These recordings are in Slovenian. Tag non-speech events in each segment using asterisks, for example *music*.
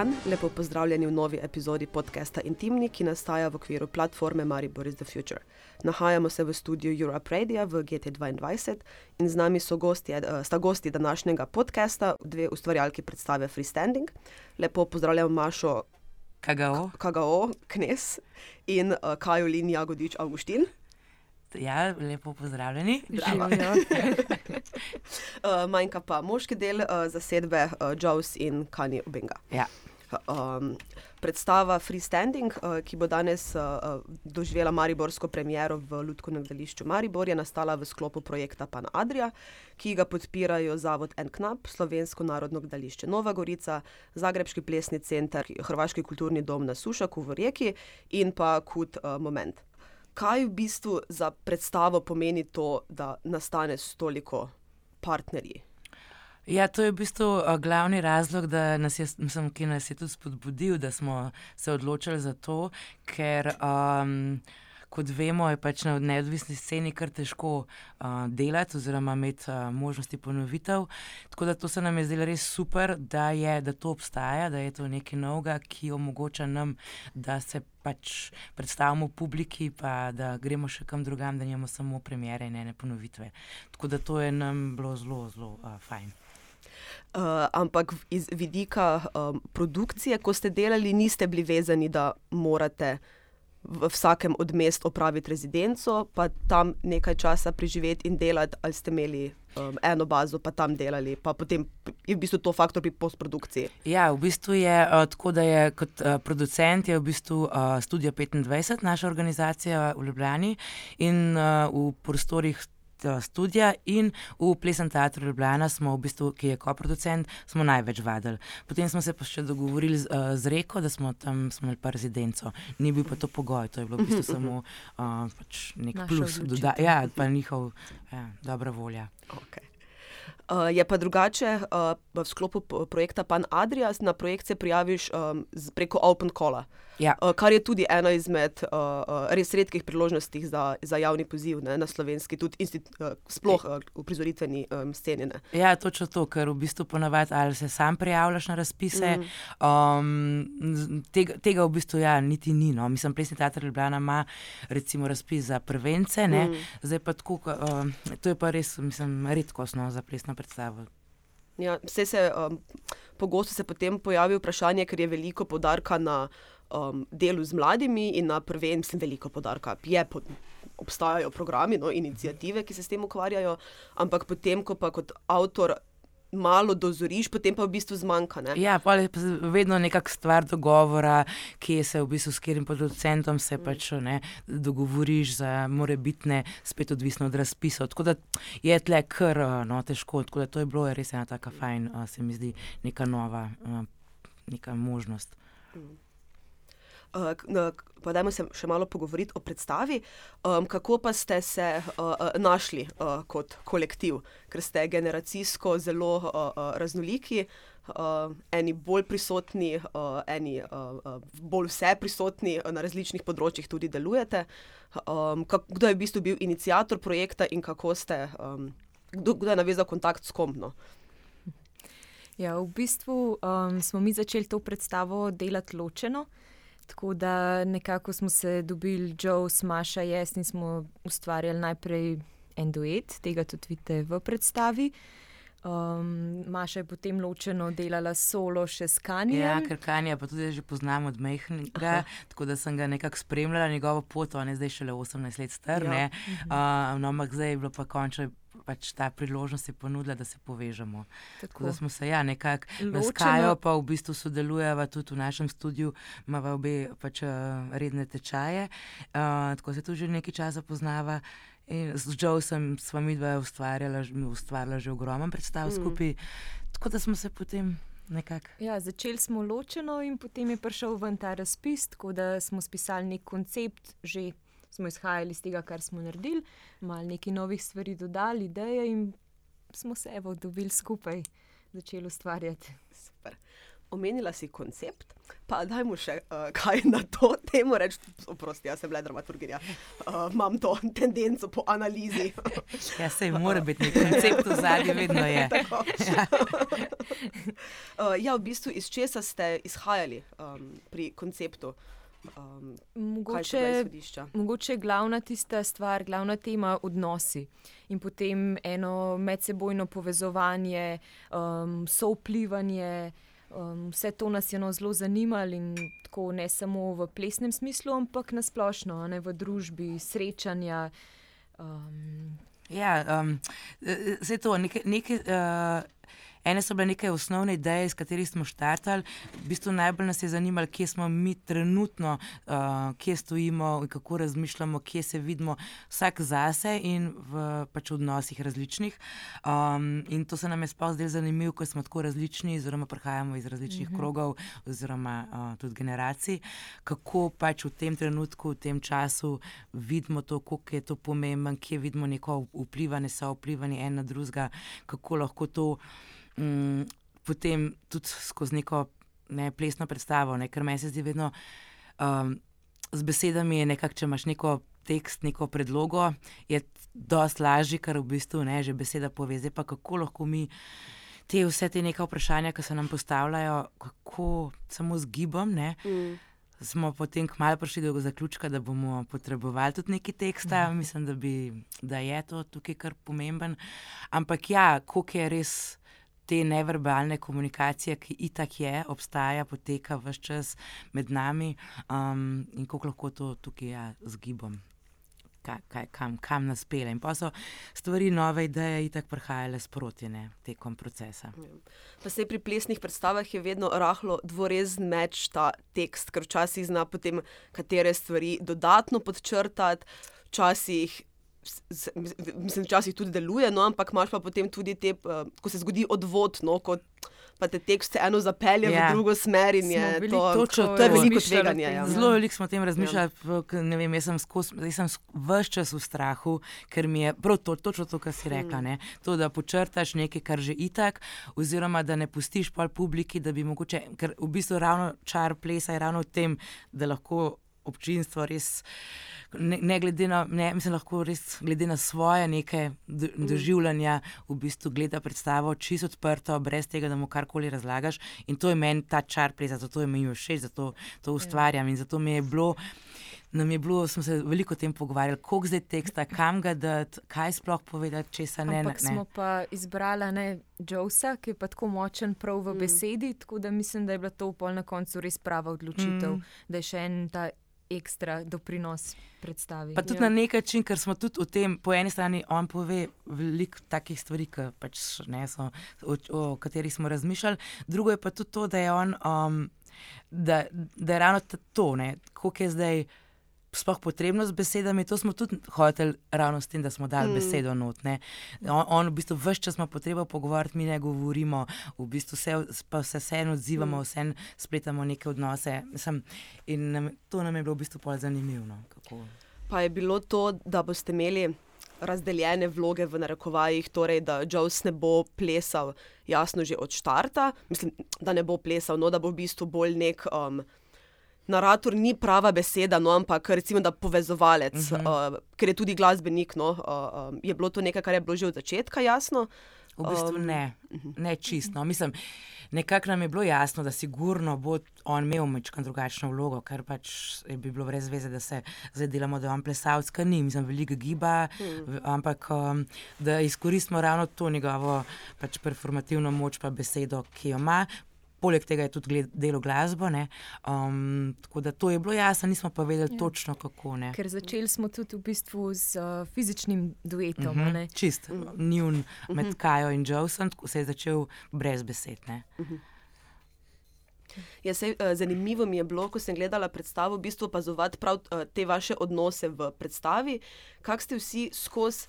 dan, lepo pozdravljeni v novi epizodi podcasta Intimni, ki nastaja v okviru platforme Maribor is the Future. Nahajamo se v studiu Europe Radio v GT2 in z nami so gosti, uh, sta gosti današnjega podcasta, dve ustvarjalki predstave Freestanding. Lepo pozdravljam Mašo KGO, KGO Knes in uh, Kajolin Jagodič Augustin. Ja, lepo pozdravljeni. uh, *laughs* manjka pa moški del uh, zasedbe uh, Jaws in Kanye Obenga. Ja. Um, predstava Freestanding, uh, ki bo danes uh, doživela Mariborsko premiero v Ludkovnem gledališču Maribor, je nastala v sklopu projekta Pan Adria, ki ga podpirajo Zavod Enknap, Slovensko narodno gledališče Nova Gorica, Zagrebski plesni center, Hrvaški kulturni dom na Sušaku v Rijeki in pa Kut uh, Moment. Kaj v bistvu za predstavo pomeni to, da nastane s toliko partnerji? Ja, to je v bistvu uh, glavni razlog, da nas je, mislim, nas je tudi spodbudil, da smo se odločili za to, ker. Um, kot vemo, je pač na neodvisni sceni kar težko uh, delati oziroma imeti uh, možnosti ponovitev. Tako da to se nam je zdelo res super, da, je, da to obstaja, da je to nekaj novega, ki omogoča nam, da se pač predstavimo publiki, pa da gremo še kam drugam, da nimamo samo premjere in ene ponovitve. Tako da to je nam bilo zelo, zelo uh, fajn. Uh, ampak iz vidika um, produkcije, ko ste delali, niste bili vezani, da morate v vsakem od mest opraviti rezidenco, pa tam nekaj časa preživeti in delati, ali ste imeli um, eno bazo, pa tam delali, pa potem je v bistvu to faktor pri postprodukciji. Ja, v bistvu je uh, tako, da je kot uh, producent je v bistvu uh, Studio 25, naša organizacija v Ljubljani in uh, v prostorih. Eh, studia in v Plesnem teatru Ljubljana, smo v bistvu, ki je koproducent, smo največ vadili. Potem smo se pa še dogovorili z, uh, z Reko, da smo tam smo imeli pa rezidenco. Ni bil pa to pogoj, to je bilo v bistvu *laughs* samo uh, pač nek Naša plus, doda, ja, pa njihov ja, dobra volja. Okay. Uh, je pa drugače uh, v sklopu projekta Pan Adrias, na projekt se prijaviš um, preko Open Call. Ja. Uh, kar je tudi ena izmed uh, uh, res redkih priložnosti za, za javni poziv ne, na slovenski, tudi uh, sploh uh, v prizoritveni um, sceni. Ne. Ja, točno to, ker v bistvu ponavadi ali se sam prijavljaš na razpise. Mm. Um, tega, tega v bistvu ja, niti ni. No. Mislim, Plesni teater Ljubljana ima recimo razpis za prvence, mm. zdaj pa tako, uh, to je pa res, mislim, redkostno za plesno predstavo. Ja, vse se um, pogosto se potem pojavi vprašanje, ker je veliko podarka na um, delu z mladimi in na prvi, mislim, veliko podarka. Je, pod, obstajajo programi, no, inicijative, ki se s tem ukvarjajo, ampak potem, ko pa kot avtor. Malo dozoriš, potem pa v bistvu zmanjka. Ne? Ja, pa je vedno nekakšna stvar dogovora, ki se v bistvu s katerim producentom se mm. pač ne, dogovoriš, za more biti spet odvisno od razpisov. Tako da je tle kar no, težko. Tako da to je bilo res ena taka fajn, se mi zdi, neka nova neka možnost. Mm. Uh, pa dajmo se še malo pogovoriti o predstavi. Um, kako pa ste se uh, našli uh, kot kolektiv, ker ste generacijsko zelo uh, raznoliki, uh, eni bolj prisotni, uh, eni uh, bolj vse prisotni na različnih področjih tudi delujete. Um, kak, kdo je v bistvu bil inicijator projekta in kako ste, um, kdo, kdo je navezal kontakt s kom? No? Ja, v bistvu um, smo mi začeli to predstavo delati ločeno. Tako da nekako smo se dobili, Joe, Smaša, jaz in smo ustvarjali najprej en duet, tega tudi vidite v predstavi. Um, Maša je potem ločeno delala solo še s Kanjem. Ja, ker Kanja pa tudi že poznam od Mejhnega, tako da sem ga nekako spremljala njegovo pot, on je zdaj šele 18 let star. Ja. Uh, no, ampak zdaj je bilo pa končno pač ta priložnost je ponudila, da se povežemo. Tako, tako da smo se ja, nekako naskajo, pa v bistvu sodelujeva tudi v našem studiu, imamo obe pač, uh, redne tečaje, uh, tako se tu že nekaj časa poznava. In z Joeom smo mi dva ustvarjala, ustvarjala že ogromen predstav mm. skupaj, tako da smo se potem. Ja, začeli smo ločeno, in potem je prišel ven ta razpis, tako da smo spisali nek koncept, že smo izhajali iz tega, kar smo naredili, malo nekaj novih stvari dodali, ideje in smo se evo dobili skupaj, začeli ustvarjati. Super. omenila si koncept, pa dajmo še uh, kaj na to temo reči. Oprosti, jaz sem le dramaturginja, uh, imam to tendenco po analizi. ja, se mora biti nek koncept v zadnji, vedno je. *laughs* ja. uh, ja, v bistvu iz česa ste izhajali um, pri konceptu? Um, mogoče, mogoče je glavna tista stvar, glavna tema odnosi in potem eno medsebojno povezovanje, um, sovplivanje. Um, vse to nas je no zelo zanimalo in tako ne samo v plesnem smislu, ampak na splošno, ne v družbi, srečanja. Um. Ja, um, vse to, nekaj. nekaj uh... Ene so bile neke osnovne ideje, s katerimi smo štartali. V bistvu najbolj nas je zanimalo, kje smo mi trenutno, uh, kje stojimo, kako razmišljamo, kje se vidimo, vsak zase in v pač odnosih različnih. Um, in to se nam je sploh zdelo zanimivo, ker smo tako različni, oziroma prihajamo iz različnih mhm. krogov, oziroma uh, tudi generacij. Kako pač v tem trenutku, v tem času vidimo to, kako je to pomembno, kje vidimo neko vplivanje, so vplivanje en na drugega, kako lahko to mm, potem tudi skozi neko ne, plesno predstavo, ne, ker meni se zdi vedno um, z besedami, nekak, če imaš neko tekst, neko predlogo, je dosti lažje, ker v bistvu ne, že beseda pove. Zdaj pa kako lahko mi. Te vse te neke vprašanja, ki se nam postavljajo, kako samo z gibom, ne, mm. smo potem kmalo prišli do zaključka, da bomo potrebovali tudi nekaj teksta. Mm. Mislim, da, bi, da je to tukaj kar pomemben. Ampak ja, koliko je res te neverbalne komunikacije, ki itak je, obstaja, poteka vse čas med nami um, in kako lahko to tukaj ja, zgibam. Kaj, kaj, kam, kam nas pele. In pa so stvari, nove ideje, itak prihajale sproti tekom procesa. Ja. Pa se pri plesnih predstavah je vedno rahlo dvorezen meč ta tekst, ker včasih zna potem katere stvari dodatno podčrtati, včasih mislim, včasih tudi deluje, no, ampak imaš pa potem tudi te, uh, ko se zgodi odvod, no, ko pa te tekst eno zapelje ja. v drugo smer in je to, točno, to je veliko tveganja. Ja. Zelo veliko smo o tem razmišljali, ja. ne vem, jaz sem, skos, jaz sem vse čas v strahu, ker mi je prav to, točno to, kar si rekla, mm. to, da počrtaš nekaj, kar že itak, oziroma da ne pustiš pol publiki, da bi mogoče, ker v bistvu ravno čar plesa je ravno v tem, da lahko občinstvo res ne, ne glede na, ne, mislim, lahko res glede na svoje neke mm. doživljanja, v bistvu gleda predstavo čisto odprto, brez tega, da mu karkoli razlagaš. In to je meni ta čar plesa, zato je meni všeč, zato to ja. ustvarjam. In zato mi je bilo. Nam je bilo, smo se veliko o tem pogovarjali, kako zdaj teksta, kam ga dati, kaj sploh povedati, če se ne da. Smo pa izbrali ne Josa, ki je pa tako močen prav v mm. besedi, tako da mislim, da je bila to pol na koncu res prava odločitev, mm. da je še en ta ekstra doprinos predstavi. Pa tudi ja. na nek način, ker smo tudi v tem, po eni strani, on pove veliko takih stvari, pač, ne, so, o, o katerih smo razmišljali, drugo je pa tudi to, da je on, um, da, da je ravno to, kako je zdaj sploh potrebno z besedami. To smo tudi hoteli ravno s tem, da smo dali mm. besedo not. On, on v bistvu vse čas ima potrebo pogovarjati, mi ne govorimo, v bistvu se, pa se vseeno odzivamo, mm. vseeno spletamo neke odnose. Mislim, in nam, to nam je bilo v bistvu bolj zanimivo. No, pa je bilo to, da boste imeli. Razdeljene vloge v narekovajih, torej da Jones ne bo plesal, jasno, že od začetka. Mislim, da ne bo plesal, no, da bo v bistvu bolj nek um, narator ni prava beseda, no, ampak recimo da povezovalec, uh -huh. uh, ker je tudi glasbenik. No, uh, um, je bilo to nekaj, kar je bilo že od začetka jasno? V bistvu um, ne, mhm. ne čisto. Mislim, nekako nam je bilo jasno, da sigurno bo on imel nekaj drugačno vlogo, ker pač je bi bilo brez veze, da se zdaj delamo, da je on plesalec, ki ni, mislim, veliko giba, hmm. ampak um, da izkoristimo ravno to njegovo pač performativno moč, pa besedo, ki jo ima, poleg tega je tudi delo glasbo. Um, tako da to je bilo jasno, nismo pa vedeli ja. točno kako. Ne. Ker začeli smo tudi v bistvu z uh, fizičnim duetom. Uh mhm, -huh, čist, uh -huh. njun uh -huh. med Kajo in Josom, ko se je začel brez besed. Uh -huh. Ja, sej, uh, zanimivo mi je bilo, ko sem gledala predstavo, v bistvu opazovati prav uh, te vaše odnose v predstavi, kako ste vsi skozi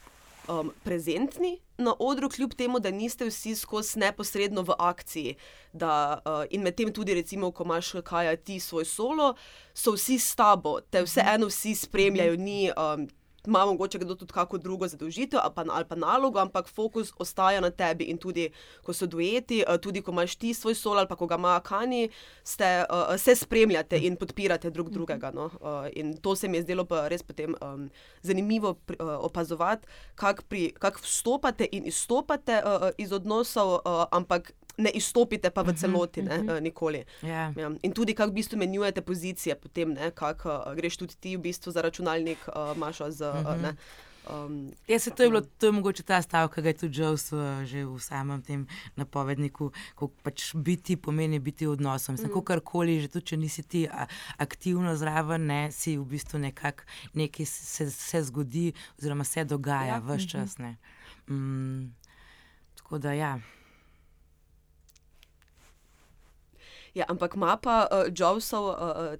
um, prezentni na odru, kljub temu, da niste vsi skozi neposredno v akciji. Da, uh, in medtem tudi, recimo, ko imaš kaj ti svoj solo, so vsi s tabo, te vseeno vsi spremljajo. Ni, um, ima mogoče kdo tudi kako drugo zadolžitev ali pa, ali pa nalogo, ampak fokus ostaja na tebi in tudi, ko so dueti, uh, tudi ko imaš ti svoj sol ali pa ko ga ima Kani, ste, uh, se spremljate in podpirate drug drugega. No? Uh, in to se mi je zdelo pa res potem um, zanimivo pri, uh, opazovati, kako kak vstopate in izstopate uh, iz odnosov, uh, ampak ne izstopite pa v mhm, celoti, ne, uh, nikoli. Yeah. Ja. In tudi, kako v bistvu menjujete pozicije, potem, kako uh, greš tudi ti v bistvu za računalnik, uh, imaš z. Uh, uh. Um, ja, se to je bilo, to je mogoče ta stavek, ki ga je tudi Jones uh, že v samem tem napovedniku, ko pač biti pomeni biti v odnosu. Mislim, mm. karkoli, že tudi če nisi ti a, aktivno zraven, ne, si v bistvu nekako nekaj se, se zgodi, oziroma se dogaja ja. vse čas. Mm, tako da ja. Ja, ampak ima pa uh, Jobsov uh,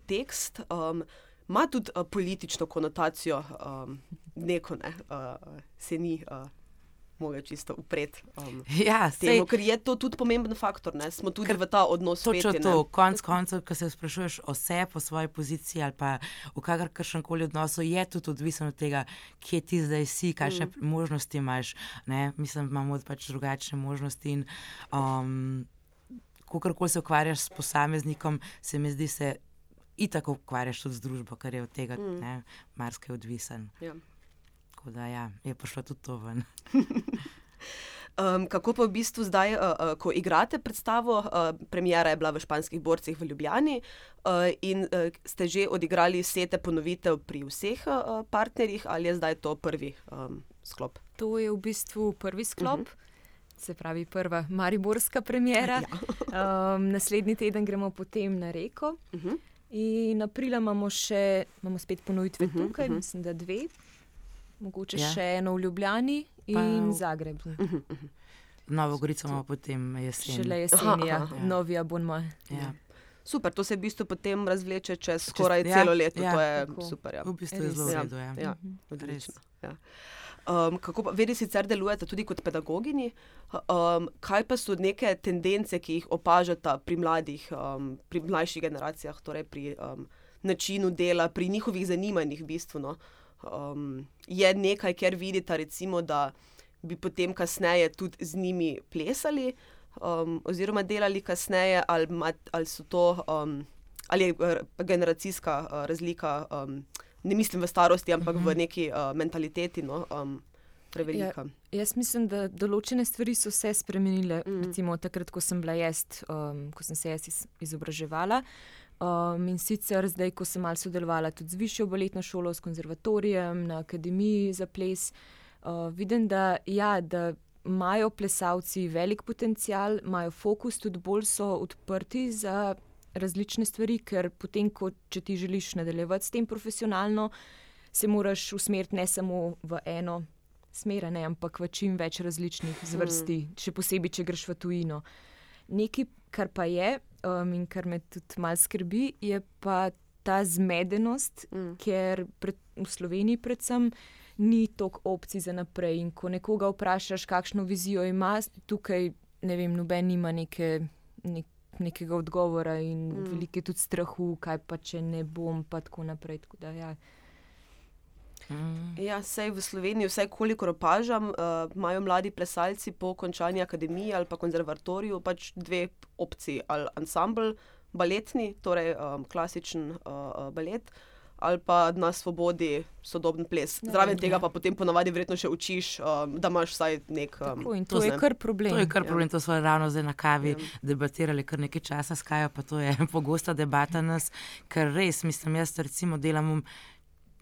tekst, um, ima tudi uh, politično konotacijo, um, neko ne, uh, se ni. Uh, Mogoče čisto upreti. Um, *laughs* ja, temu, ker je to tudi pomemben faktor, ne? smo tudi v ta odnos. Točno to, konec koncev, ko se sprašuješ o sebi, o svoji poziciji ali pa v kakršnem koli odnosu, je tudi odvisno od tega, kje ti zdaj si, kakšne mm. možnosti imaš. Ne? Mislim, da imamo pač drugačne možnosti. In, um, kako se ukvarjaš s posameznikom, se mi zdi, se in tako ukvarjaš tudi z družbo, kar je od tega mm. marsikaj odvisen. Ja. Tako da ja, je prišlo tudi to ven. *laughs* Um, kako pa v bistvu zdaj, uh, uh, ko igrate predstavo, uh, premjera je bila v španskih borcih v Ljubljani uh, in uh, ste že odigrali sete ponovitev pri vseh uh, partnerjih, ali je zdaj to prvi um, sklop? To je v bistvu prvi sklop. Uh mhm. -huh se pravi prva mariborska premjera. Ja. um, naslednji teden gremo potem na reko. Uh mhm. -huh. In aprila imamo še, imamo spet ponovitve uh mhm, -huh, tukaj, uh mhm. -huh. mislim, da dve, mogoče ja. še eno v Ljubljani in pa... Zagrebu. Uh -huh. Novo Gorico imamo potem jesen. Šele jesen, ja, novi abonma. Ja. Super, to se v bistvu potem razvleče čez skoraj čez, ja, celo leto. Ja, to je tako. super. Ja. V bistvu je zelo redo. Ja, ja, odlično. Ja. Um, kako pa vedi, sicer delujete tudi kot pedagoginji? Um, kaj pa so neke tendence, ki jih opažate pri mladih, um, pri mlajših generacijah, torej pri um, načinu dela, pri njihovih zanimanjih? V bistvu, no? um, je nekaj, kjer vidite, recimo, da bi potem kasneje tudi z njimi plesali, um, oziroma delali kasneje, ali, ali so to um, ali je generacijska uh, razlika. Um, ne mislim v starosti, ampak uh -huh. v mhm. neki uh, mentaliteti. No, um, Ja, jaz mislim, da določene stvari so se spremenile. Mm. Recimo takrat, ko sem bila jaz, um, ko sem se jaz iz, izobraževala. Um, in sicer zdaj, ko sem malo sodelovala tudi z višjo baletno šolo, s konzervatorijem, na akademiji za ples, uh, vidim, da, ja, da imajo plesalci velik potencial, imajo fokus, tudi bolj so odprti za različne stvari, ker potem, ko ti želiš nadaljevati s tem profesionalno, se moraš usmeriti ne samo v eno smer, ne, ampak v čim več različnih zvrsti, mm. še posebej, če greš v tujino. Nekaj, kar pa je um, in kar me tudi malo skrbi, je pa ta zmedenost, mm. ker pred, v Sloveniji, predvsem. Ni toliko opcij za naprej. In ko nekoga vprašaš, kakšno vizijo ima, tukaj ne vem, noben ima neke, nek, nekega odgovora in mm. veliko je tudi strahu, kaj pa če ne bom, pa tako naprej. Tako da, ja. Mm. Ja, sej v Sloveniji, vsaj kolikor opažam, uh, imajo mladi plesalci po končani akademiji ali pa konzervatoriju pač dve opciji. Ali ansambl, baletni, torej um, klasičen uh, balet. Ali pa na svobodi sodoben ples. Ja, Zraven tega pa potem ponovadi verjetno še učiš, um, da imaš vsaj nek. Um, Tako, to, to je kar problem. To je kar problem, ja. to smo ravno zdaj na kavi ja. debatirali, kar nekaj časa skajo, pa to je *laughs* pogosta debata nas, ker res, mislim, jaz recimo delam.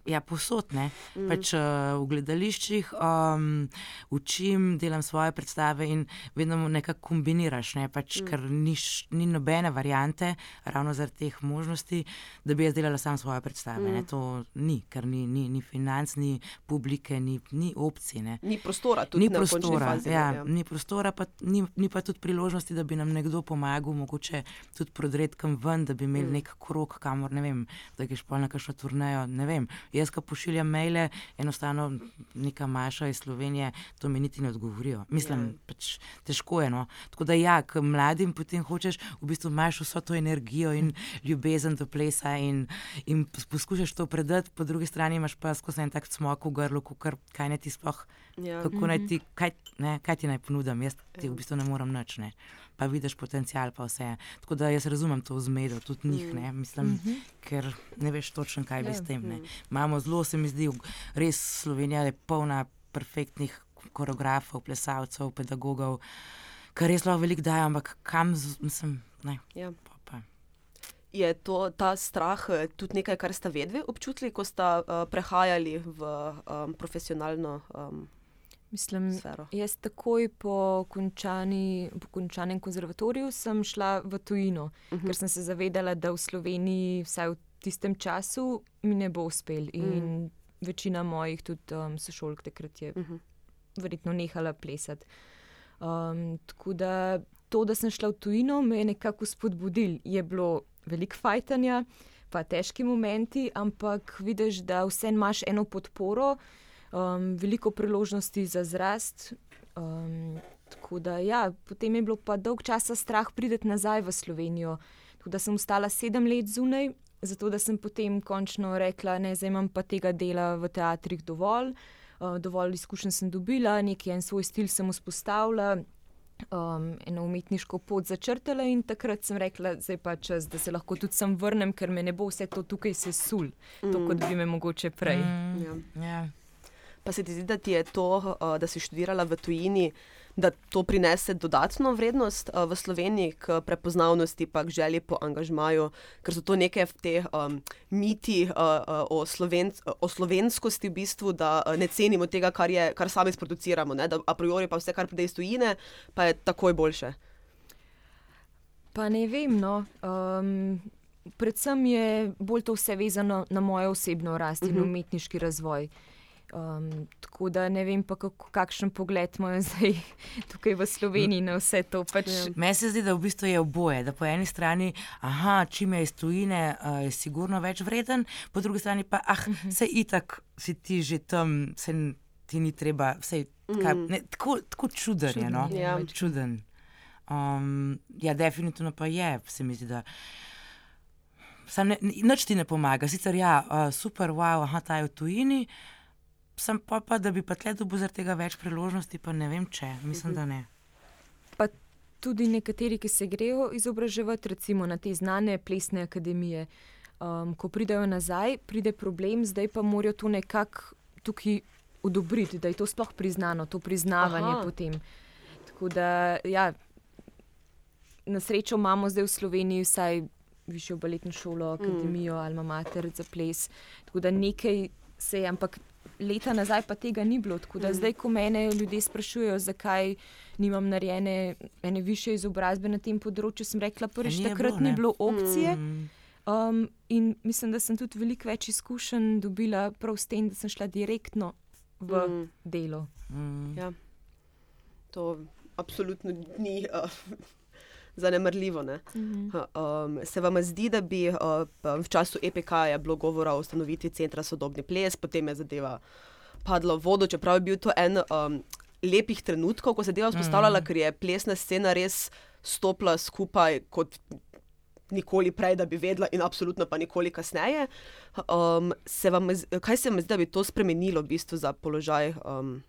Ja, posod, ne. Mm. Pač, uh, v gledališčih um, učim, delam svoje predstave in vedno nekako kombiniraš, ne. pač, mm. ker niš, ni nobene variante, ravno zaradi teh možnosti, da bi jaz delala samo svoje predstave. Mm. To ni, ker ni, ni, ni financ, ni publike, ni, ni opcije. Ne. Ni prostora, tudi ni prostora. Fazi, ja, ja. Ni prostora, pa ni, ni pa tudi priložnosti, da bi nam nekdo pomagal, mogoče tudi prodredkam ven, da bi imeli mm. nek krok, kamor ne vem, da greš pa na kakšno turnejo. Jaz, ko pošiljam maile, enostavno neka maša iz Slovenije, to mi niti ne odgovorijo. Mislim, ja. pač težko je. No. Tako da, ja, k mladim potem hočeš, v bistvu imaš vso to energijo in ljubezen do plesa in, in poskušaš to predati, po drugi strani imaš pa skozi en tak smok v grlu, kar kaj ne ti sploh. Ja. Kako naj ti, kaj, ne, kaj ti naj ponudim, jaz ti v bistvu ne morem nič pa vidiš potencial, pa vse. Tako da jaz razumem to zmedo, tudi njih, ne, mislim, mm -hmm. ker ne veš točno, kaj bi s tem. Ne. Imamo zelo, se mi zdi, res Slovenija je polna perfektnih koreografov, plesalcev, pedagogov, kar res lahko veliko dajo, ampak kam, mislim, ne. Ja. Je to, ta strah eh, tudi nekaj, kar ste vedeli, občutili, ko ste uh, prehajali v um, profesionalno um, Mislim, jaz takoj po, končani, po končanem konzervatoriju sem šla v tujino, uh mhm. -huh. ker sem se zavedala, da v Sloveniji, vsaj v tistem času, mi ne bo uspel. In uh mhm. -huh. večina mojih tudi um, sošolk takrat je uh mhm. -huh. verjetno nehala plesati. Um, tako da to, da sem šla v tujino, me je nekako spodbudil. Je bilo veliko fajtanja, pa težki momenti, ampak vidiš, da vse imaš eno podporo um, veliko priložnosti za zrast. Um, da, ja, potem je bilo pa dolg časa strah priti nazaj v Slovenijo. Tako da sem ostala sedem let zunaj, zato da sem potem končno rekla, da zdaj imam pa tega dela v teatrih dovolj. Uh, dovolj izkušenj sem dobila, nekaj en svoj stil sem vzpostavila. Um, eno umetniško pot začrtala, in takrat sem rekla, da je pa čas, da se lahko tudi sem vrnem, ker me ne bo vse to tukaj sesul, mm. kot bi me mogoče prej. Mm. Yeah. Ja. Yeah pa se ti zdi, da ti je to, uh, da si študirala v tujini, da to prinese dodatno vrednost uh, v Sloveniji, k prepoznavnosti, pa k želji po angažmaju, ker so to neke te um, miti uh, uh, o, sloven, o slovenskosti, v bistvu, da uh, ne cenimo tega, kar, je, kar sami sproduciramo, ne? da a priori pa vse, kar pride iz tujine, pa je takoj boljše. Pa ne vem. No. Um, predvsem je bolj to vse vezano na mojo osebno rast in uh mhm. umetniški razvoj. Um, tako da ne vem, pa kako, kakšen pogled imajo *laughs* zdaj tukaj v Sloveniji na vse to. Pač. Ja. Meni se zdi, da v bistvu je oboje. Da po eni strani, aha, čim je iz tujine, uh, je sigurno več vreden, po drugi strani pa, ah, uh -huh. se itak si ti že tam, se ti ni treba, vse kaj, mhm. ne, tako, tako čuden je. No? Ja. Čuden. Um, ja, definitivno pa je, se mi zdi, da. Ne, nič ti ne pomaga, sicer ja, uh, super, wow, aha, ta je v tujini sem pa, pa da bi pa tle dobil zaradi tega več priložnosti, pa ne vem če, mislim, da ne. Pa tudi nekateri, ki se grejo izobraževati, recimo na te znane plesne akademije, um, ko pridejo nazaj, pride problem, zdaj pa morajo to nekako tukaj odobriti, da je to sploh priznano, to priznavanje Aha. potem. Tako da, ja, na srečo imamo zdaj v Sloveniji vsaj višjo baletno šolo, mm. akademijo mm. ali mater za ples. Tako da nekaj se je, ampak leta nazaj pa tega ni bilo. Tako da mm. zdaj, ko me ljudje sprašujejo, zakaj nimam narejene ene više izobrazbe na tem področju, sem rekla, prvič takrat ni bilo opcije. Mm. Um, in mislim, da sem tudi veliko več izkušenj dobila prav s tem, da sem šla direktno v mm. delo. Mm. Ja. To absolutno ni. *laughs* Uh, zanemrljivo. Mm -hmm. um, se vam zdi, da bi uh, v času EPK je bilo govora o ustanovitvi centra sodobni ples, potem je zadeva padla v vodo, čeprav je bil to en um, lepih trenutkov, ko se je delo vzpostavljala, -hmm. ker je plesna scena res stopila skupaj kot. Nikoli prej, da bi vedela, in absolutno pa nikoli kasneje. Um, se vam, kaj se vam zdi, da bi to spremenilo v bistvu za položaj um,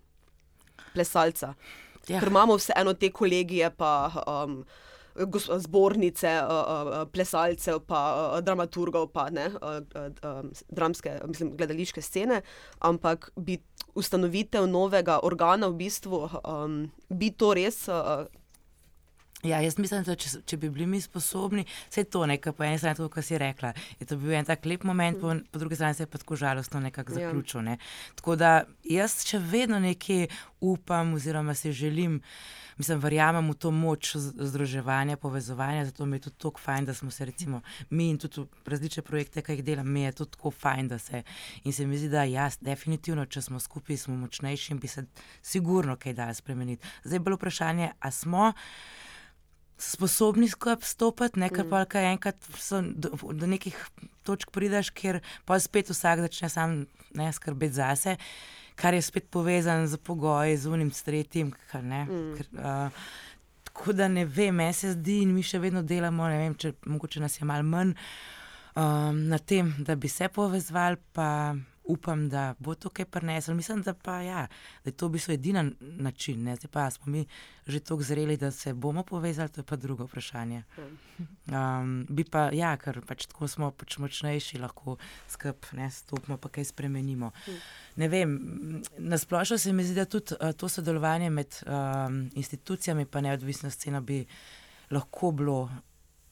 plesalca? Ja. Ker imamo vseeno te kolegije, pa um, zbornice, plesalcev, pa dramaturgov, pa ne, dramske, mislim, gledališke scene, ampak bi ustanovitev novega organa v bistvu, bi to res. Ja, jaz mislim, da če, če bi bili mi sposobni, vse to, nekaj, po eni strani, to, kar si rekla, je to bil en tak lep moment, po, po drugi strani se je pa tako žalostno nekako ja. zaključil. Ne. Tako da jaz še vedno nekaj upam, oziroma si želim, mislim, verjamem v to moč združevanja, povezovanja, zato mi je tudi tako fajn, da smo se recimo mi in tudi različne projekte, ki jih delam, mi je tudi tako fajn, da se. In se mi zdi, da jaz, definitivno, če smo skupaj, smo močnejši in bi se sigurno kaj dali spremeniti. Zdaj je bilo vprašanje, a smo sposobni skupaj stopiti, ne kar mm. pa kaj enkrat do, do nekih točk prideš, kjer pa spet vsak začne sam ne, skrbeti zase, kar je spet povezan z pogoji, z unim, s tretjim. Kar, mm. ker, uh, tako da ne vem, meni se zdi, in mi še vedno delamo, ne vem, če mogoče nas je malo manj um, na tem, da bi se povezvali upam, da bo to kaj prenesel. Mislim, da, pa, ja, da je to v bistvu edini način. Ne? Zdaj pa smo mi že tako zreli, da se bomo povezali, to je pa drugo vprašanje. Um, bi pa, ja, ker pač tako smo pač močnejši, lahko skupaj stopimo, pa kaj spremenimo. Ne vem, nasplošno se mi zdi, da tudi uh, to sodelovanje med um, institucijami in neodvisno sceno bi lahko bilo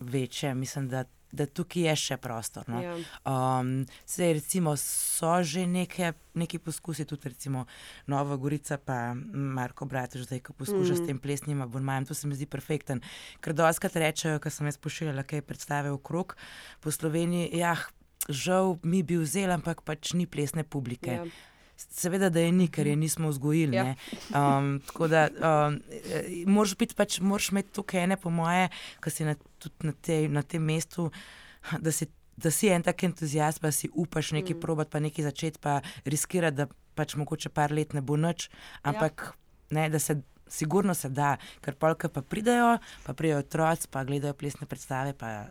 večje. Mislim, da da tukaj je še prostor. No. Ja. Um, recimo, so že neke, neki poskusi, tudi recimo Nova Gorica, pa Marko Bratuš, zdaj, ko poskuša mm. s tem plesnim abonmajem, to se mi zdi perfekten. Ker doskrat rečejo, ker sem jaz pošiljala kaj predstave okrog po Sloveniji, ja, žal mi bi vzel, ampak pač ni plesne publike. Ja. Seveda, da je ni, ker je nismo vzgojili. Ja. Um, tako da um, moraš biti, pač, moraš imeti tukaj ene, po moje, ki si na, na, te, na tem mestu, da si, da si en tak entuzijast, pa si upaš nekaj mm. probati, pa nekaj začeti, pa riskirati, da pač mogoče par let ne bo nič, ampak ja. ne, da se. Sigurno se da, ker polka pa pridajo, pa pridajo otroci, pa gledajo plesne predstave, pa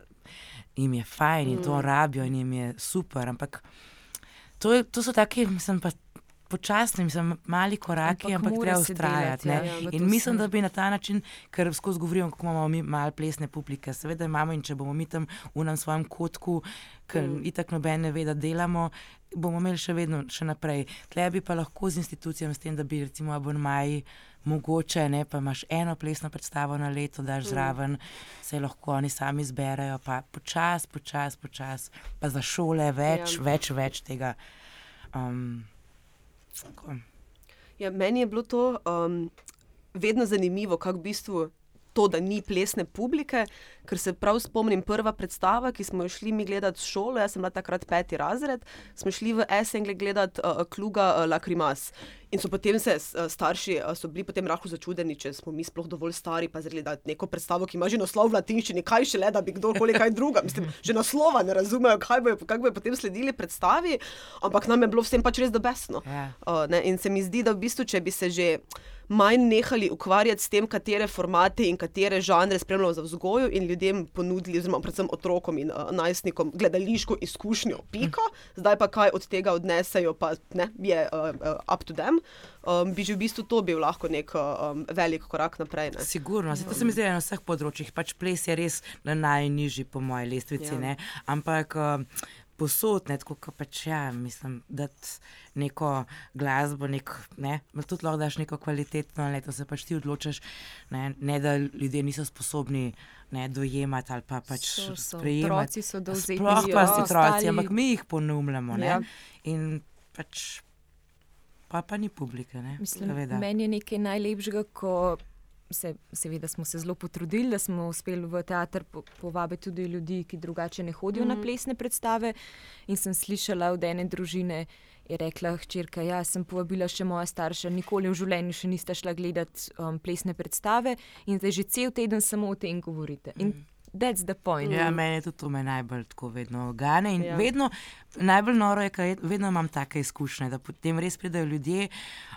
jim je fajn in mm. to rabijo in jim je super. Ampak to, je, to so taki, mislim, pa počasni, sem mali koraki, ampak, ampak treba ustrajati. Ja, in mislim, da bi na ta način, ker skozi govorimo, kako imamo mi malo plesne publike, seveda imamo in če bomo mi tam v nam svojem kotku, ker mm. itak noben ne ve, da delamo. Bomo imeli še vedno še naprej. Tle bi pa lahko z institucijami, s tem, da bi recimo abonmaji, mogoče ne, pa imaš eno plesno predstavo na leto, daš mm. zraven, se lahko oni sami zberajo, pa počasi, počasi, počasi, pa za šole več, ja. več, več tega. Um, Ja, meni je bilo to um, vedno zanimivo, kako v bistvu to, da ni plesne publike, ker se prav spomnim prva predstava, ki smo jo šli mi gledati v šolo, jaz sem bila takrat peti razred, smo šli v Essengle gledati uh, Kluga uh, Lacrimas. In so potem se uh, starši uh, bili potem rahlo začudeni, če smo mi sploh dovolj stari, pa zreli, da je neko predstavo, ki ima že naslov v latinščini, kaj še le, da bi kdorkoli kaj druga. Mislim, že naslova ne razumejo, kaj bojo, kaj bojo potem sledili predstavi, ampak nam je bilo vsem pač res dobesno. Yeah. Uh, in se mi zdi, da v bistvu, če bi se že manj nehali ukvarjati s tem, katere formate in katere žanre spremljamo za vzgojo in ljudem ponudili, oziroma predvsem otrokom in uh, najstnikom, gledališko izkušnjo, pika, zdaj pa kaj od tega odnesejo, pa ne, je uh, uh, up to them. Um, bi že v bistvu to bil lahko nek um, velik korak naprej. Ne? Sigurno, se to se mi zdi na vseh področjih. Pač ples je res na najnižji, po moji lestvici. Ja. Ampak uh, posod, ne, tako kot pač ja, mislim, da neko glasbo, nek, ne, tudi lahko daš neko kvalitetno, ne, to se pač ti odločiš, ne, ne da ljudje niso sposobni. Ne, dojemati ali pa pač sprejemati. Otroci so dovzetni. Sploh pa si otroci, ampak mi jih ponumljamo. Ja. In pač pa, pa ni publike. Mislim, meni je nekaj najlepšega, ko se, seveda smo se zelo potrudili, da smo uspeli v teater povabiti tudi ljudi, ki drugače ne hodijo mm. na mhm. plesne predstave. In sem slišala od ene družine, je rekla: Hčerka, ja, sem povabila še moja starša, nikoli v življenju še niste šla gledati um, plesne predstave in zdaj že cel teden samo o tem govorite. In mm. That's the point. Ja, meni je tudi to najbolj tako vedno gane. Ja. Vedno, najbolj noro je, da vedno imam take izkušnje, da potem res pridejo ljudje,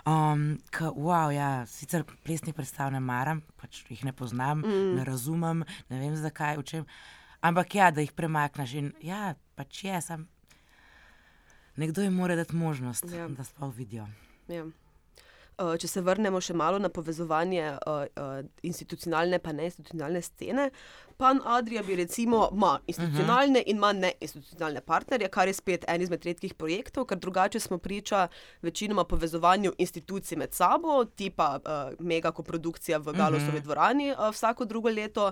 um, ki, wow, ja, sicer plesnih predstav ne maram, pač jih ne poznam, mm. ne razumem, ne vem zakaj, v čem. Ampak ja, da jih premakneš in ja, pač je, sem. Nekdo jim mora dati možnost, ja. da sploh vidijo. Ja. Uh, če se vrnemo še malo na povezovanje uh, uh, institucionalne in neinstitucionalne scene, Pan Adrija bi recimo ima institucionalne uh -huh. in ima neinstitucionalne partnerje, kar je spet en izmed redkih projektov, ker drugače smo priča večinoma povezovanju institucij med sabo, tipa uh, mega koprodukcija v Galosovi uh -huh. dvorani uh, vsako drugo leto.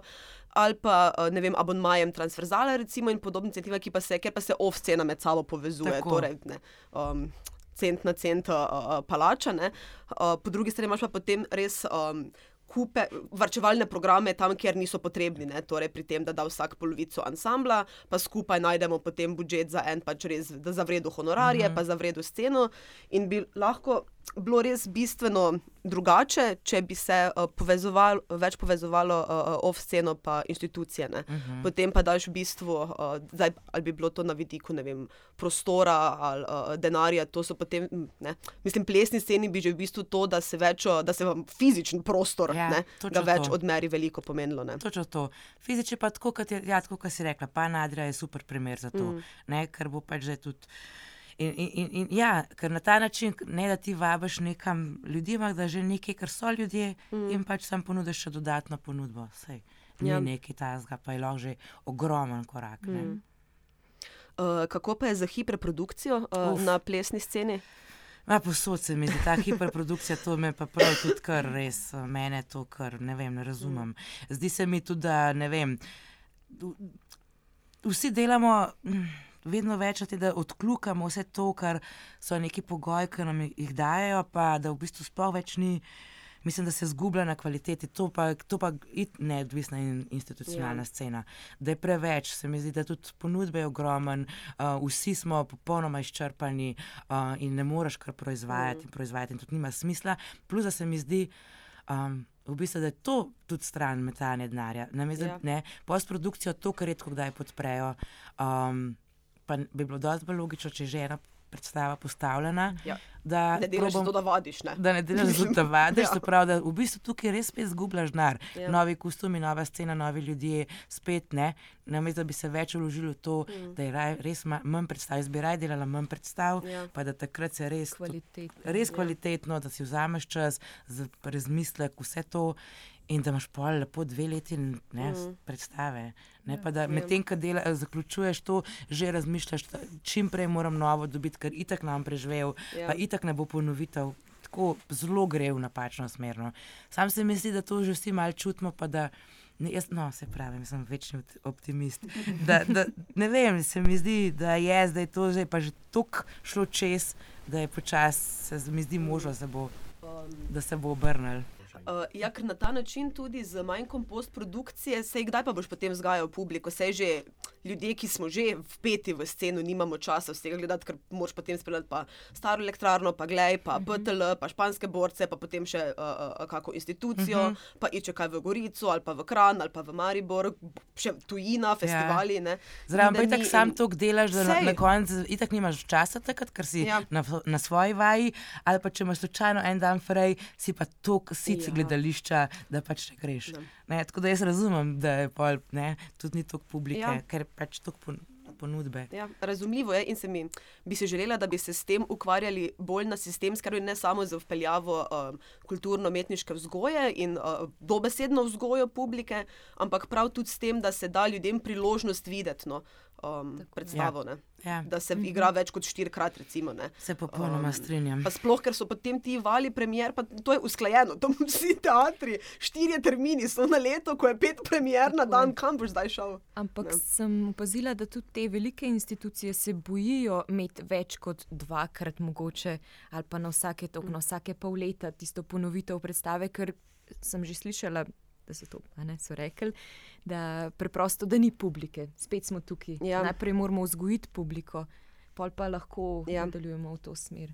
Ali pa ne vem, abonmajem transverzale, recimo, in podobne inicijative, ki pa se, ker pa se off-scena med sabo povezuje. Torej, ne, um, cent na cent uh, palača. Uh, po drugi strani imaš pa potem res. Um, Kupe, vrčevalne programe tam, kjer niso potrebni, ne? torej pri tem, da da vsak polovico ansambla, pa skupaj najdemo potem budžet za en, pač res, da za vredo honorarje, mhm. -huh. pa za vredo sceno. In bi lahko bilo res bistveno drugače, če bi se uh, povezovalo, več povezovalo uh, off-sceno in institucije. Uh -huh. Potem pa daš v bistvu, uh, zdaj, ali bi bilo to na vidiku vem, prostora ali uh, denarja. Potem, ne, mislim, plesni sceni bi že v bistvu to, da se, več, da se vam fizičen prostor ja, ne, več to. odmeri, veliko pomenilo. Točno to. Fizično pa tako, kot ja, si rekla, pa Nadrija je super primer za to, mm. ne, ker bo pač že tudi. In, in, in, in ja, ker na ta način, ne da ti vabiš nekam ljudi, ampak da že nekaj, kar so ljudje, mm. in pač sam ponudiš še dodatno ponudbo. Sej, ni ja. nekaj tazga, pa je lahko že ogromen korak. Mm. Uh, kako pa je za hiperprodukcijo uh, na plesni sceni? Ma posod se mi zdi ta hiperprodukcija, to me pa prav tudi kar res, mene to kar ne vem, ne razumem. Zdi se mi tudi, da ne vem, vsi delamo. Mm, vedno več od tega, da odkljukamo vse to, kar so neki pogoji, ki nam jih dajo, pa da v bistvu sploh več ni. Mislim, da se zgublja na kvaliteti, to pa je neodvisna in institucionalna ja. scena. Da je preveč, se mi zdi, da tudi ponudbe je ogromen, uh, vsi smo popolnoma izčrpani uh, in ne moreš kar proizvajati, mm. proizvajati in tudi nima smisla. Plus, da se mi zdi, um, v bistvu, da je to tudi stran metanja denarja. Ja. Postprodukcijo to, kar redko kdaj podprejo. Um, pa bi bilo dosti bolj logično, če je že ena predstava postavljena. Ja. Da ne delaš probam, zato, da vadiš. Ne? Da ne delaš zato, da vadiš. *laughs* ja. prav, da v bistvu tukaj res spet zgubljaš denar. Ja. Novi kostumi, nova scena, novi ljudje, spet ne. Namesto da bi se več vložilo v to, mm. da je res manj predstav, jaz bi raje delala manj predstav, ja. pa da takrat se res, kvalitetno, res ja. kvalitetno, da si vzameš čas za razmislek, vse to in da imaš pol lepo dve leti ne, mm. predstave. Ne, ja, pa da medtem, ko dela, zaključuješ to, že razmišljaš, čim prej moram novo dobiti, ker itak nam preživel, ja. pa itak ne bo ponovitev. Tako zelo gre v napačno smer. No. Sam se mi zdi, da to že vsi malo čutimo. Ne, jaz, no, se pravi, sem večni optimist. Da, da, ne vem, se mi zdi, da je zdaj to že, že tako šlo čez, da je počasi, se mi zdi možno, da se bo obrnil. Uh, ja, ker na ta način tudi z manjkom postprodukcije, se kdaj pa boš potem vzgajal publiko, se že ljudje, ki smo že vpeti v sceno, nimamo časa vsega gledati, ker moš potem spremljati pa staro elektrarno, pa glej, pa uh mhm. -huh. PTL, pa španske borce, pa potem še uh, uh, kako institucijo, uh mhm. -huh. pa iče kaj v Gorico ali pa v Kran ali pa v Maribor, še tujina, festivali. Ja. Zraven pa itak sam to delaš, da na, na koncu itak nimaš časa takrat, ker si ja. na, na svoji vaji, ali pa če imaš slučajno en dan frej, si pa tok, si ja gledališča, da pač ne greš. Ne, tako da jaz razumem, da je pol, ne, tudi ni toliko publike, ja. ker pač toliko ponudbe. Ja, razumljivo je in se mi bi se želela, da bi se s tem ukvarjali bolj na sistemski ravni, ne samo z vpeljavo uh, kulturno-umetniške vzgoje in uh, dobesedno vzgojo publike, ampak prav tudi s tem, da se da ljudem priložnost videti. No um, predstavo. Ja. Ja. Da se igra mhm. več kot štirikrat. Recimo, se popolnoma um, strinjam. Sploh, ker so potem ti vali premier, pa to je usklajeno. To so *laughs* vsi teatri, štirje termini so na leto, ko je pet premier na dan, kam boš zdaj šel. Ampak ne. sem opazila, da tudi te velike institucije se bojijo imeti več kot dvakrat mogoče, ali pa na vsake, tok, na vsake pol leta tisto ponovitev predstave, ker sem že slišala da so to, ne, so rekli, da preprosto, da ni publike, spet smo tukaj. Ja. Najprej moramo vzgojiti publiko, pol pa lahko ja. nadaljujemo v to smer.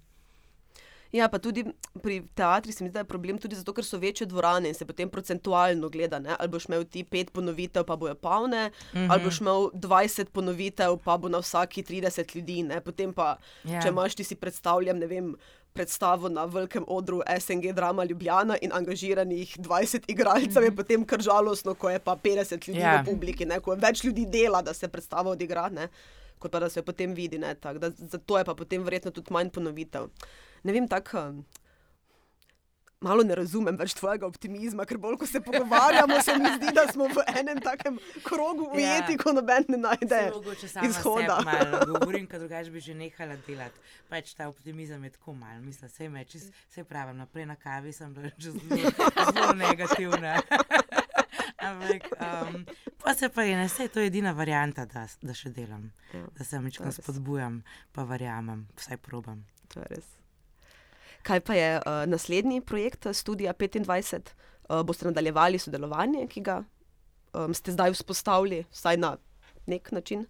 Ja, pa tudi pri teatrih se mi zdi, da je problem tudi zato, ker so večje dvorane in se potem procentualno gleda. Ne? Ali boš imel ti pet ponovitev, pa bojo polne, mm -hmm. ali boš imel 20 ponovitev, pa bo na vsaki 30 ljudi. Ne? Potem pa, yeah. Ja. če imaš ti si predstavljam, ne vem predstavo na velikem odru SNG Drama Ljubljana in angažiranih 20 igralcev, mm je mhm. potem kar žalostno, ko je pa 50 ljudi yeah. v ja. publiki, ne? ko je več ljudi dela, da se predstava odigra, ne? kot pa da se potem vidi. Zato je pa potem verjetno tudi manj ponovitev. Ne vem, tako malo ne razumem več tvojega optimizma, ker bolj ko se pogovarjamo, se mi zdi, da smo v enem takem krogu ja. ujeti, yeah. ko noben ne najde izhoda. *laughs* Govorim, da drugače bi že nehala delati. Pač ta optimizem je tako mal, mislim, vse me, čez, vse pravim, naprej na kavi sem bila že zelo, *laughs* zelo negativna. *laughs* Ampak, um, pa se pa je, ne, vse, to je edina varijanta, da, da še delam, ja, da se večkrat spodbujam, pa verjamem, vsaj probam. To je res. Kaj pa je uh, naslednji projekt, Studia 25? Uh, boste nadaljevali sodelovanje, ki ga um, ste zdaj vzpostavili, vsaj na nek način?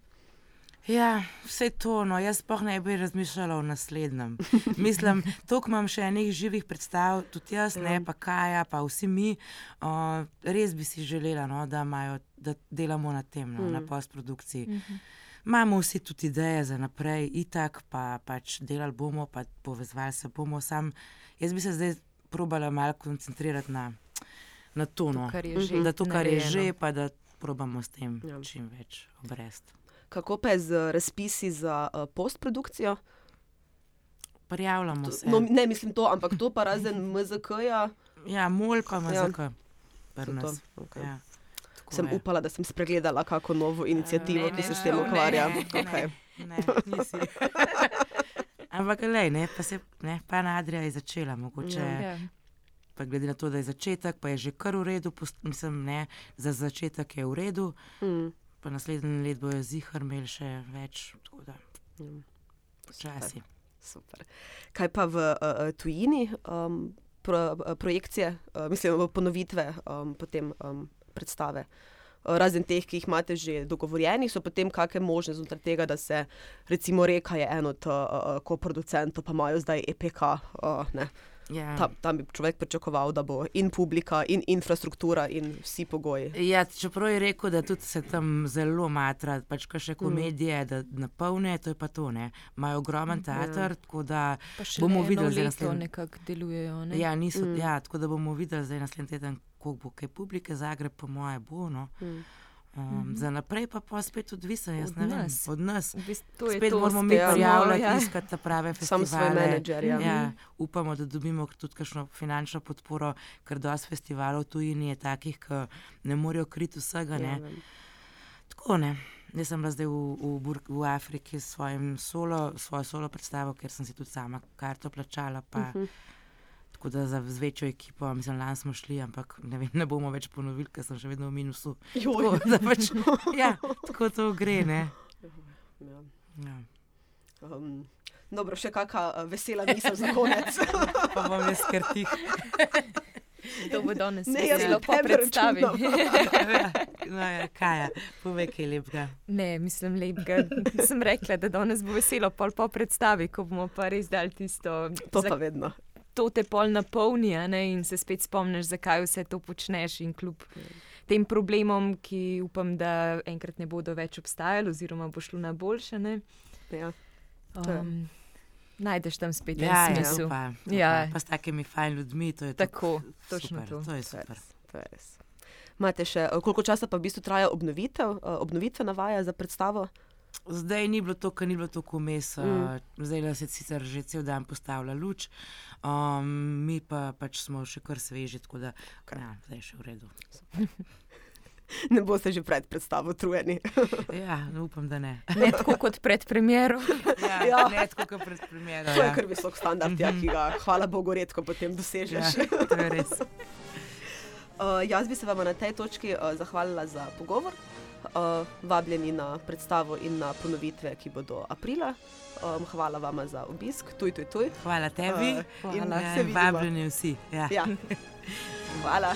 Ja, vse to, no, jaz pa ne bi razmišljala o naslednjem. *laughs* Mislim, toliko imam še enih živih predstav, tudi jaz, ne Ja. pa Kaja, pa vsi mi. Uh, res bi si želela, no, da, imajo, da delamo na tem, no, mm. na postprodukciji. Mm -hmm. Imamo vsi tudi ideje za naprej, itak, pa pač delali bomo, pa povezvali se bomo. Sam, jaz bi se zdaj probala malo koncentrirati na, na to, no. je že da to, kar je narejeno. že, pa da probamo s tem Ja. čim več obresti. Kako pa je z razpisi za uh, postprodukcijo? Prijavljamo se. No, ne mislim to, ampak to pa razen MZK-ja. Ja, mol pa ima Ja. So to, okej. Ja. Tako Sem je. upala, da sem spregledala kako novo inicijativo, Ne, ki se ne, s tem ne, ukvarja. ne, Okay. Ne, nisi. *laughs* Ampak, lej, ne, pa se ne, pa Nadrija je začela, mogoče. Ja. Ja. Pa glede na to, da je začetek, pa je že kar v redu, post, mislim, ne, za začetek je v redu, Mm. pa naslednji let bojo zihar imeli še več, tako da Mm. počasi. Super. Kaj pa v uh, tujini, um, pro, uh, projekcije, uh, mislim, ponovitve um, potem um, predstave? Uh, Razen teh, ki jih imate že dogovorjenih, so potem kakšne možne znotraj tega, da se recimo Reka je en od uh, koproducentov, pa imajo zdaj EPK. Uh, ne. Ja. tam, tam bi človek pričakoval, da bo in publika, in infrastruktura, in vsi pogoji. Ja, čeprav je rekel, da tudi se tam zelo matra, pač kar še komedije, mm. da napolne, to je pa to. ne. Imajo ogromen teater, ja. tako da Pa še bomo eno videli zdaj leto naslednji- nekako delujejo. Ne? Ja, niso, mm. ja, tako da bomo videli zdaj naslednji teden, koliko bo kaj publike, Zagreb, po moje, bo. No. Mm. Um, mm -hmm. Za naprej pa pa spet odvisen, jaz Od ne vem, nas. od nas. V bistvu, Spet to, moramo mi tem smo, prijavljati, ja. iskati ta prave Sam festivale. svoj menedžer. Ja. Ja, upamo, da dobimo tudi kakšno finančno podporo, ker dosti festivalov tujini je takih, ki ne morejo kriti vsega. Ja, Ne. vem. Tako ne. Jaz sem bila zdaj v, v, Bur- v Afriki s svojim solo, svojo solo predstavo, ker sem si tudi sama karto plačala. Pa, uh Mhm. -huh. Tako da za z večjo ekipo, mislim, lani smo šli, ampak ne, vem, ne bomo več ponovili, ker sem še vedno v minusu. Tako, pač, *laughs* ja, tako to gre. Ne? Ja. Ja. Um, dobro, še kakšna vesela misel za konec. *laughs* Pa bom jaz kar tih. *laughs* To bo danes Ne, na po predstavi. Ja, no, ja, kaj je, povej, kaj je lepega. Ne, mislim, lepega. Sem rekla, da danes bo veselo pol po predstavi, ko bomo pa res dali tisto. To za- pa vedno. To te pol napolni ne, in se spet spomniš, zakaj vse to počneš. In kljub tem problemom, ki upam, da enkrat ne bodo več obstajali, oziroma bo šlo na boljše, ne, Ja. Um, najdeš tam spet Ja, en ja, smisel. super, super. Ja. Pa s takimi fajn ljudmi, to je Tako, točno super, to. To je super. to je res. Imate še, uh, koliko časa pa v bistvu traja obnovitev, uh, obnovitvena vaja za predstavo? Zdaj ni bilo to, kar ni bilo tako vmes. Mm. Zdaj se sicer že cel dan postavlja luč, um, mi pa pač smo še kar sveži, tako da Okej. ja, zdaj je še v redu. *laughs* Ne boste že pred predstavo trujeni. *laughs* Ja, no, upam, da ne. Ne tako kot pred premjero. Ja, Ja. *laughs* ja. Ne tako, kot pred primerom. To je Ja. kar visok standard, ja, ki ga, hvala Bogu, redko potem Ja, dosežeš. to je res. Uh, jaz bi se vam na tej točki uh, zahvalila za pogovor. Uh, vabljeni na predstavo in na ponovitve, ki bodo aprila. Um, hvala vam za obisk, tuj, tuj, tuj. Hvala tebi. Uh, in Hvala. se Ja, vidimo. vabljeni vsi. Ja. Ja. *laughs* Hvala.